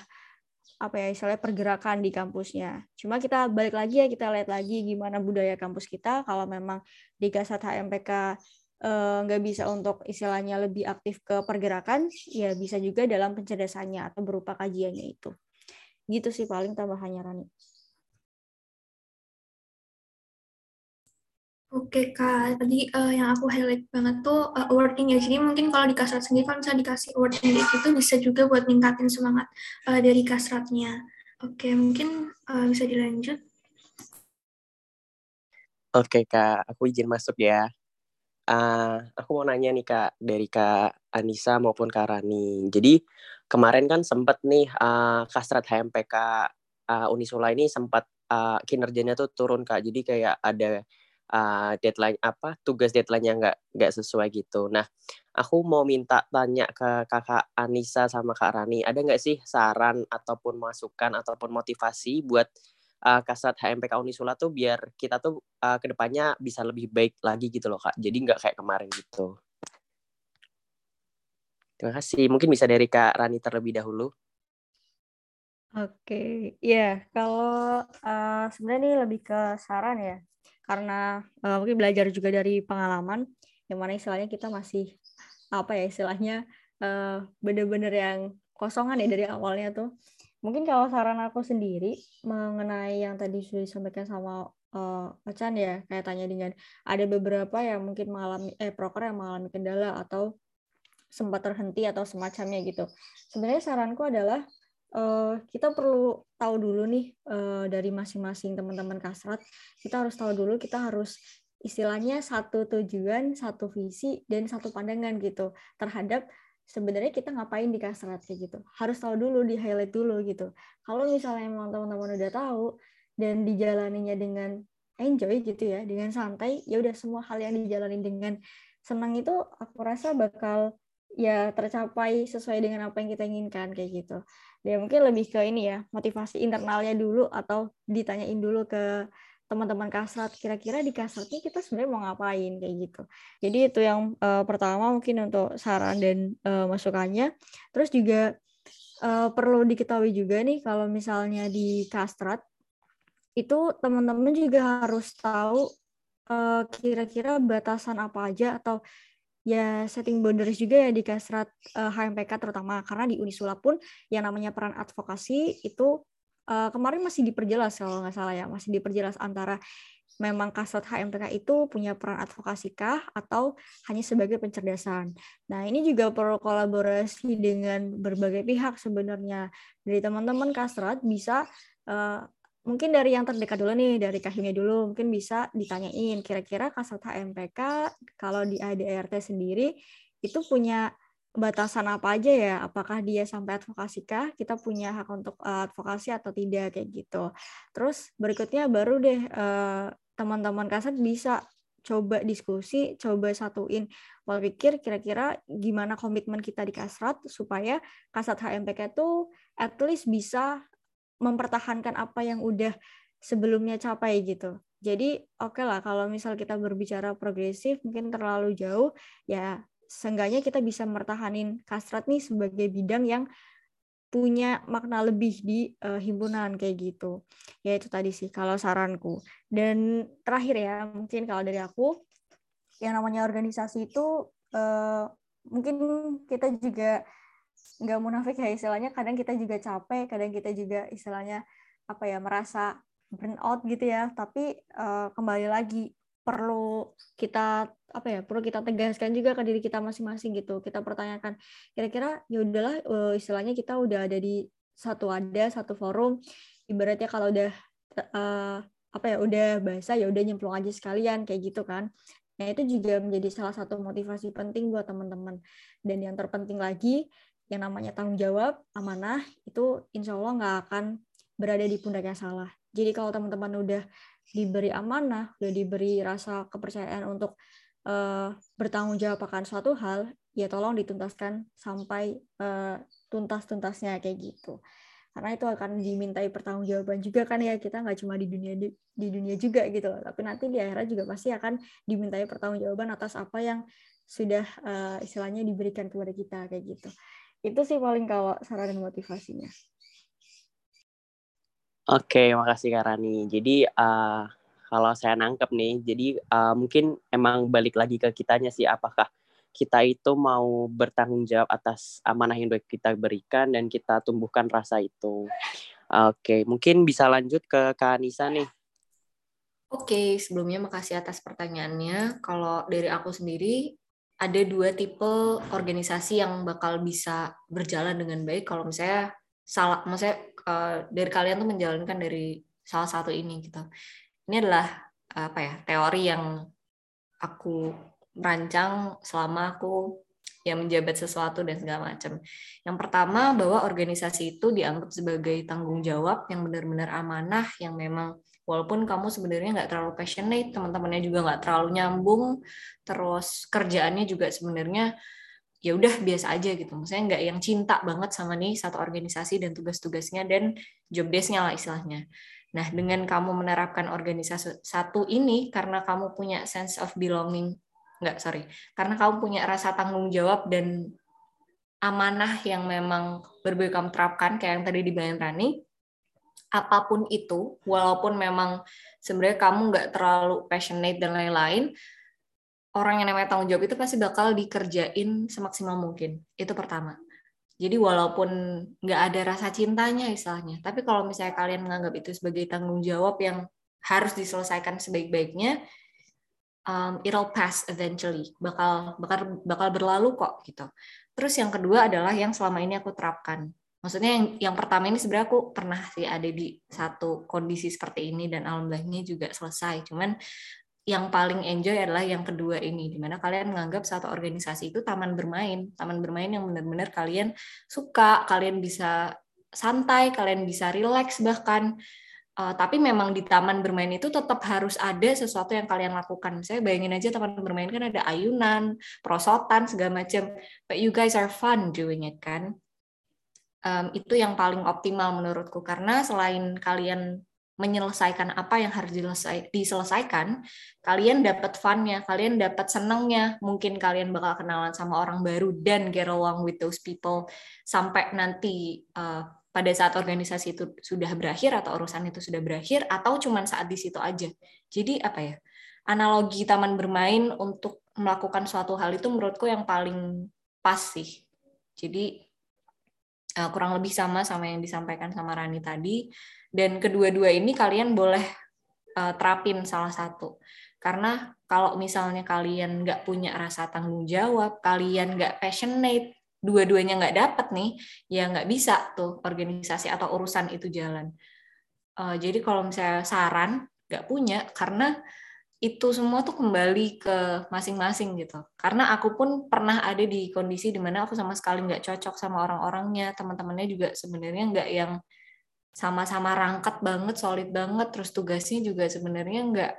apa ya istilahnya pergerakan di kampusnya. Cuma kita balik lagi ya kita lihat lagi gimana budaya kampus kita. Kalau memang di Kasat HMPK eh, nggak bisa untuk istilahnya lebih aktif ke pergerakan, ya bisa juga dalam pencerdasannya atau berupa kajiannya itu. Gitu sih paling tambahannya Rani. Oke Kak, tadi uh, yang aku highlight banget tuh uh, awarding ya. Jadi mungkin kalau di kasrat sendiri kalau misalnya dikasih awarding itu bisa juga buat ningkatin semangat uh, dari kasratnya. Oke, mungkin uh, bisa dilanjut. Oke Kak, aku izin masuk ya. Uh, aku mau nanya nih Kak, dari Kak Anissa maupun Kak Rani. Jadi kemarin kan sempat nih uh, kasrat HMPK uh, Unisula ini sempat uh, kinerjanya tuh turun Kak. Jadi kayak ada uh, deadline apa tugas deadline yang nggak nggak sesuai gitu. Nah, aku mau minta tanya ke kakak Anissa sama kak Rani, ada nggak sih saran ataupun masukan ataupun motivasi buat uh, kasat HMPK Unisula tuh biar kita tuh uh, ke depannya bisa lebih baik lagi gitu loh kak. Jadi nggak kayak kemarin gitu. Terima kasih. Mungkin bisa dari kak Rani terlebih dahulu. Oke, ya kalau uh, sebenarnya ini lebih ke saran ya karena uh, mungkin belajar juga dari pengalaman yang mana istilahnya kita masih apa ya istilahnya uh, bener-bener yang kosongan ya dari awalnya tuh. Mungkin kalau saran aku sendiri mengenai yang tadi sudah disampaikan sama uh, Acan ya kayak tanya dengan ada beberapa yang mungkin mengalami eh proker yang mengalami kendala atau sempat terhenti atau semacamnya gitu. Sebenarnya saranku adalah uh, kita perlu tahu dulu nih uh, dari masing-masing teman-teman kasrat kita harus tahu dulu kita harus istilahnya satu tujuan satu visi dan satu pandangan gitu terhadap sebenarnya kita ngapain di kasrat kayak gitu. Harus tahu dulu di highlight dulu gitu. Kalau misalnya emang teman-teman udah tahu dan dijalaninya dengan enjoy gitu ya dengan santai ya udah semua hal yang dijalani dengan senang itu aku rasa bakal ya tercapai sesuai dengan apa yang kita inginkan kayak gitu. Ya mungkin lebih ke ini ya motivasi internalnya dulu atau ditanyain dulu ke teman-teman kasrat kira-kira di kasratnya kita sebenarnya mau ngapain kayak gitu. Jadi itu yang uh, pertama mungkin untuk saran dan uh, masukannya. Terus juga uh, perlu diketahui juga nih kalau misalnya di kastrat itu teman-teman juga harus tahu kira-kira batasan apa aja atau ya setting boundaries juga ya di kasrat uh, eh, HMPK terutama. Karena di Unisula pun yang namanya peran advokasi itu uh, kemarin masih diperjelas kalau nggak salah ya. Masih diperjelas antara memang kasrat HMPK itu punya peran advokasi kah atau hanya sebagai pencerdasan. Nah ini juga perlu kolaborasi dengan berbagai pihak sebenarnya. Dari teman-teman kasrat bisa uh, mungkin dari yang terdekat dulu nih, dari Kahimnya dulu, mungkin bisa ditanyain kira-kira kasat HMPK kalau di ADRT sendiri itu punya batasan apa aja ya? Apakah dia sampai advokasi kah? Kita punya hak untuk uh, advokasi atau tidak kayak gitu. Terus berikutnya baru deh uh, teman-teman kasat bisa coba diskusi, coba satuin pola pikir kira-kira gimana komitmen kita di Kasrat supaya Kasrat HMPK itu at least bisa mempertahankan apa yang udah sebelumnya capai gitu. Jadi oke okay lah kalau misal kita berbicara progresif mungkin terlalu jauh ya seenggaknya kita bisa mertahanin Kasrat nih sebagai bidang yang punya makna lebih di uh, himpunan kayak gitu. Ya itu tadi sih kalau saranku. Dan terakhir ya, mungkin kalau dari aku yang namanya organisasi itu uh, mungkin kita juga nggak munafik ya istilahnya kadang kita juga capek, kadang kita juga istilahnya apa ya merasa burn out gitu ya. Tapi uh, kembali lagi perlu kita apa ya perlu kita tegaskan juga ke diri kita masing-masing gitu. Kita pertanyakan kira-kira ya udahlah uh, istilahnya kita udah ada di satu ada satu forum. Ibaratnya kalau udah uh, apa ya udah bahasa ya udah nyemplung aja sekalian kayak gitu kan. Nah itu juga menjadi salah satu motivasi penting buat teman-teman. Dan yang terpenting lagi yang namanya tanggung jawab amanah itu insya Allah nggak akan berada di pundak yang salah jadi kalau teman-teman udah diberi amanah, udah diberi rasa kepercayaan untuk uh, bertanggung jawab akan suatu hal, ya tolong dituntaskan sampai uh, tuntas-tuntasnya kayak gitu. Karena itu akan dimintai pertanggungjawaban juga kan ya kita nggak cuma di dunia di, di dunia juga gitu, tapi nanti di akhirat juga pasti akan dimintai pertanggungjawaban atas apa yang sudah uh, istilahnya diberikan kepada kita kayak gitu. Itu sih paling kalau saran dan motivasinya. Oke, makasih Kak Rani. Jadi uh, kalau saya nangkep nih, jadi uh, mungkin emang balik lagi ke kitanya sih, apakah kita itu mau bertanggung jawab atas amanah yang kita berikan dan kita tumbuhkan rasa itu. Oke, mungkin bisa lanjut ke Kak Anissa nih. Oke, sebelumnya makasih atas pertanyaannya. Kalau dari aku sendiri, ada dua tipe organisasi yang bakal bisa berjalan dengan baik kalau misalnya salah maksudnya uh, dari kalian tuh menjalankan dari salah satu ini gitu ini adalah apa ya teori yang aku merancang selama aku yang menjabat sesuatu dan segala macam. Yang pertama bahwa organisasi itu dianggap sebagai tanggung jawab yang benar-benar amanah yang memang walaupun kamu sebenarnya nggak terlalu passionate, teman-temannya juga nggak terlalu nyambung, terus kerjaannya juga sebenarnya ya udah biasa aja gitu. Maksudnya nggak yang cinta banget sama nih satu organisasi dan tugas-tugasnya dan job desk-nya lah istilahnya. Nah, dengan kamu menerapkan organisasi satu ini karena kamu punya sense of belonging, nggak sorry, karena kamu punya rasa tanggung jawab dan amanah yang memang berbeda kamu terapkan kayak yang tadi di Rani, apa pun itu, walaupun memang sebenarnya kamu nggak terlalu passionate dan lain-lain, orang yang namanya tanggung jawab itu pasti bakal dikerjain semaksimal mungkin. Itu pertama. Jadi walaupun nggak ada rasa cintanya istilahnya, tapi kalau misalnya kalian menganggap itu sebagai tanggung jawab yang harus diselesaikan sebaik-baiknya, um, it'll pass eventually, bakal bakal bakal berlalu kok gitu. Terus yang kedua adalah yang selama ini aku terapkan. Maksudnya yang yang pertama ini sebenarnya aku pernah sih ada di satu kondisi seperti ini dan alhamdulillahnya juga selesai. Cuman yang paling enjoy adalah yang kedua ini, di mana kalian menganggap satu organisasi itu taman bermain, taman bermain yang benar-benar kalian suka, kalian bisa santai, kalian bisa relax bahkan. Uh, tapi memang di taman bermain itu tetap harus ada sesuatu yang kalian lakukan. Saya bayangin aja taman bermain kan ada ayunan, prosotan, segala macam. But you guys are fun doing it kan. Um, itu yang paling optimal menurutku karena selain kalian menyelesaikan apa yang harus diselesaikan, kalian dapat funnya, kalian dapat senangnya, mungkin kalian bakal kenalan sama orang baru dan get along with those people sampai nanti uh, pada saat organisasi itu sudah berakhir atau urusan itu sudah berakhir atau cuma saat di situ aja. Jadi apa ya? Analogi taman bermain untuk melakukan suatu hal itu menurutku yang paling pas sih. Jadi uh, kurang lebih sama sama yang disampaikan sama Rani tadi dan kedua-dua ini kalian boleh uh, terapin salah satu. Karena kalau misalnya kalian nggak punya rasa tanggung jawab, kalian nggak passionate, dua-duanya nggak dapet nih, ya nggak bisa tuh organisasi atau urusan itu jalan. Uh, jadi kalau misalnya saran nggak punya, karena itu semua tuh kembali ke masing-masing gitu. Karena aku pun pernah ada di kondisi di mana aku sama sekali nggak cocok sama orang-orangnya, teman-temannya juga sebenarnya nggak yang sama-sama rangkat banget, solid banget, terus tugasnya juga sebenarnya nggak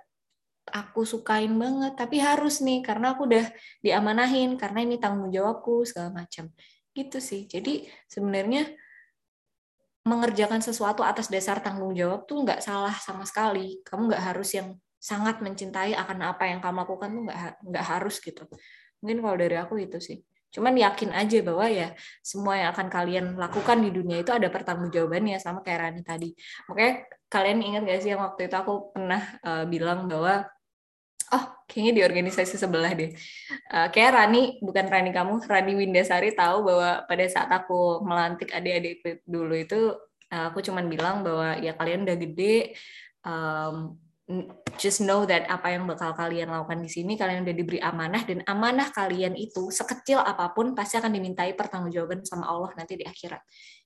aku sukain banget. Tapi harus nih karena aku udah diamanahin karena ini tanggung jawabku segala macam. Gitu sih. Jadi sebenarnya mengerjakan sesuatu atas dasar tanggung jawab tuh nggak salah sama sekali. Kamu nggak harus yang sangat mencintai akan apa yang kamu lakukan tuh nggak nggak harus gitu. Mungkin kalau dari aku itu sih. Cuman yakin aja bahwa ya semua yang akan kalian lakukan di dunia itu ada pertanggungjawabannya sama kayak Rani tadi. Makanya kalian ingat gak sih yang waktu itu aku pernah uh, bilang bahwa oh kayaknya di organisasi sebelah deh. Uh, kayak Rani bukan Rani kamu Rani Windasari tahu bahwa pada saat aku melantik adik-adik dulu itu uh, aku cuman bilang bahwa ya kalian udah gede um, just know that apa yang bakal kalian lakukan di sini kalian udah diberi amanah dan amanah kalian itu sekecil apa pun pasti akan dimintai pertanggungjawaban sama Allah nanti di akhirat.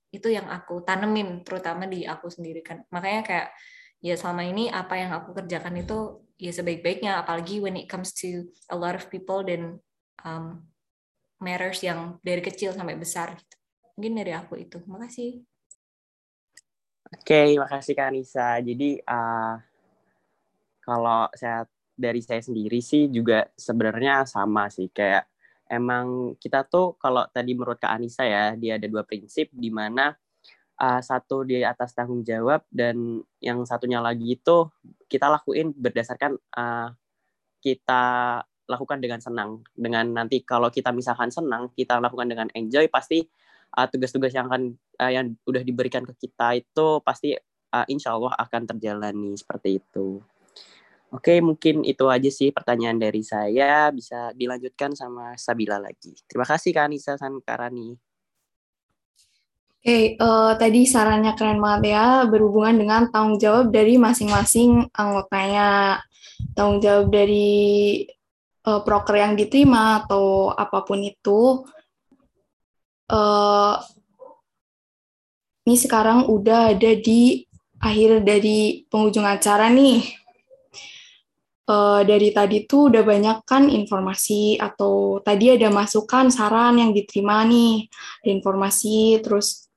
Itu yang aku tanemin terutama di aku sendiri kan. Makanya kayak ya selama ini apa yang aku kerjakan itu ya sebaik-baiknya apalagi when it comes to a lot of people dan um, matters yang dari kecil sampai besar. Gitu. mungkin dari aku itu. Makasih. Oke okay, makasih Kak Anissa. Jadi uh, kalau saya dari saya sendiri sih juga sebenarnya sama sih kayak emang kita tuh kalau tadi menurut Kak Anissa ya dia ada dua prinsip di mana uh, satu di atas tanggung jawab dan yang satunya lagi itu kita lakuin berdasarkan uh, kita lakukan dengan senang dengan nanti kalau kita misalkan senang kita lakukan dengan enjoy pasti tugas-tugas uh, yang akan uh, yang udah diberikan ke kita itu pasti uh, insya Allah akan terjalani seperti itu. Oke, mungkin itu aja sih pertanyaan dari saya. Bisa dilanjutkan sama Sabila lagi. Terima kasih Kak Anissa dan Kak Rani. Oke, uh, tadi sarannya keren banget ya, berhubungan dengan tanggung jawab dari masing-masing anggotanya. Tanggung jawab dari uh, proker yang diterima atau apa pun itu. Uh, ini sekarang udah ada di akhir dari penghujung acara nih uh, dari tadi tuh udah banyak kan informasi atau tadi ada masukan saran yang diterima nih ada informasi terus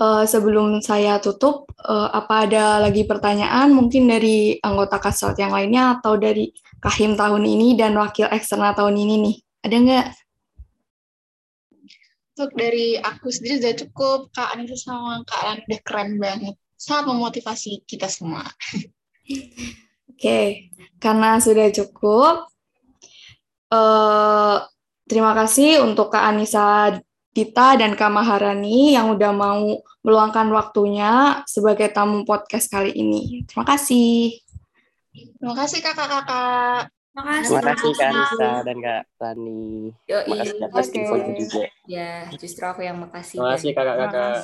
uh, sebelum saya tutup uh, apa ada lagi pertanyaan mungkin dari anggota kasat yang lainnya atau dari kahim tahun ini dan wakil eksternal tahun ini nih ada nggak? Untuk dari aku sendiri sudah cukup Kak Anissa sama Kak Alan udah keren banget sangat memotivasi kita semua. Oke, karena sudah cukup, uh, terima kasih untuk Kak Anissa Dita dan Kak Maharani yang udah mau meluangkan waktunya sebagai tamu podcast kali ini. Terima kasih. Terima kasih kakak-kakak. Terima kasih, Terima kasih Kak Anissa dan Kak Tani. Terima kasih atas infonya juga. Ya, justru aku yang makasih. Terima kasih kakak-kakak.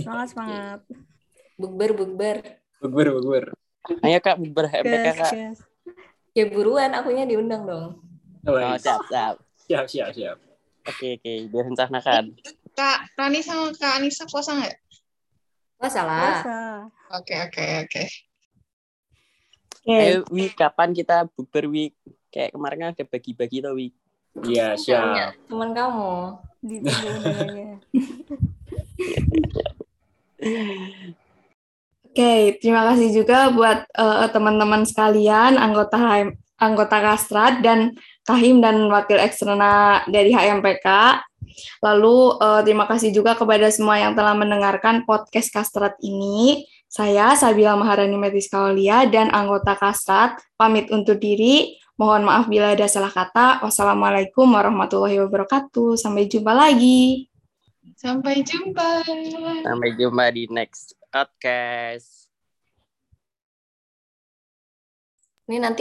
Semangat, semangat. Bukber, bukber. Bukber, bukber. Ayo kak berhebat kak. Ya buruan, akunya diundang dong. Oh, siap siap. Siap siap siap. Oke oke, direncanakan. Kak Rani sama Kak Anissa puasa nggak? Puasa lah. Puasa. Oke oke oke. Ayo Wi, kapan kita bukber Wi? Kayak kemarin kan ada bagi-bagi tuh Wi. Iya siap. Teman kamu. Oke, okay, terima kasih juga buat uh, teman-teman sekalian, anggota HM, anggota Kastrat dan Kahim dan wakil eksternal dari HMPK. Lalu uh, terima kasih juga kepada semua yang telah mendengarkan podcast Kastrat ini. Saya Sabila Maharani Metis Kaulia dan anggota Kastrat pamit untuk diri. Mohon maaf bila ada salah kata. Wassalamualaikum warahmatullahi wabarakatuh. Sampai jumpa lagi. Sampai jumpa. Sampai jumpa di next podcast. Ini nanti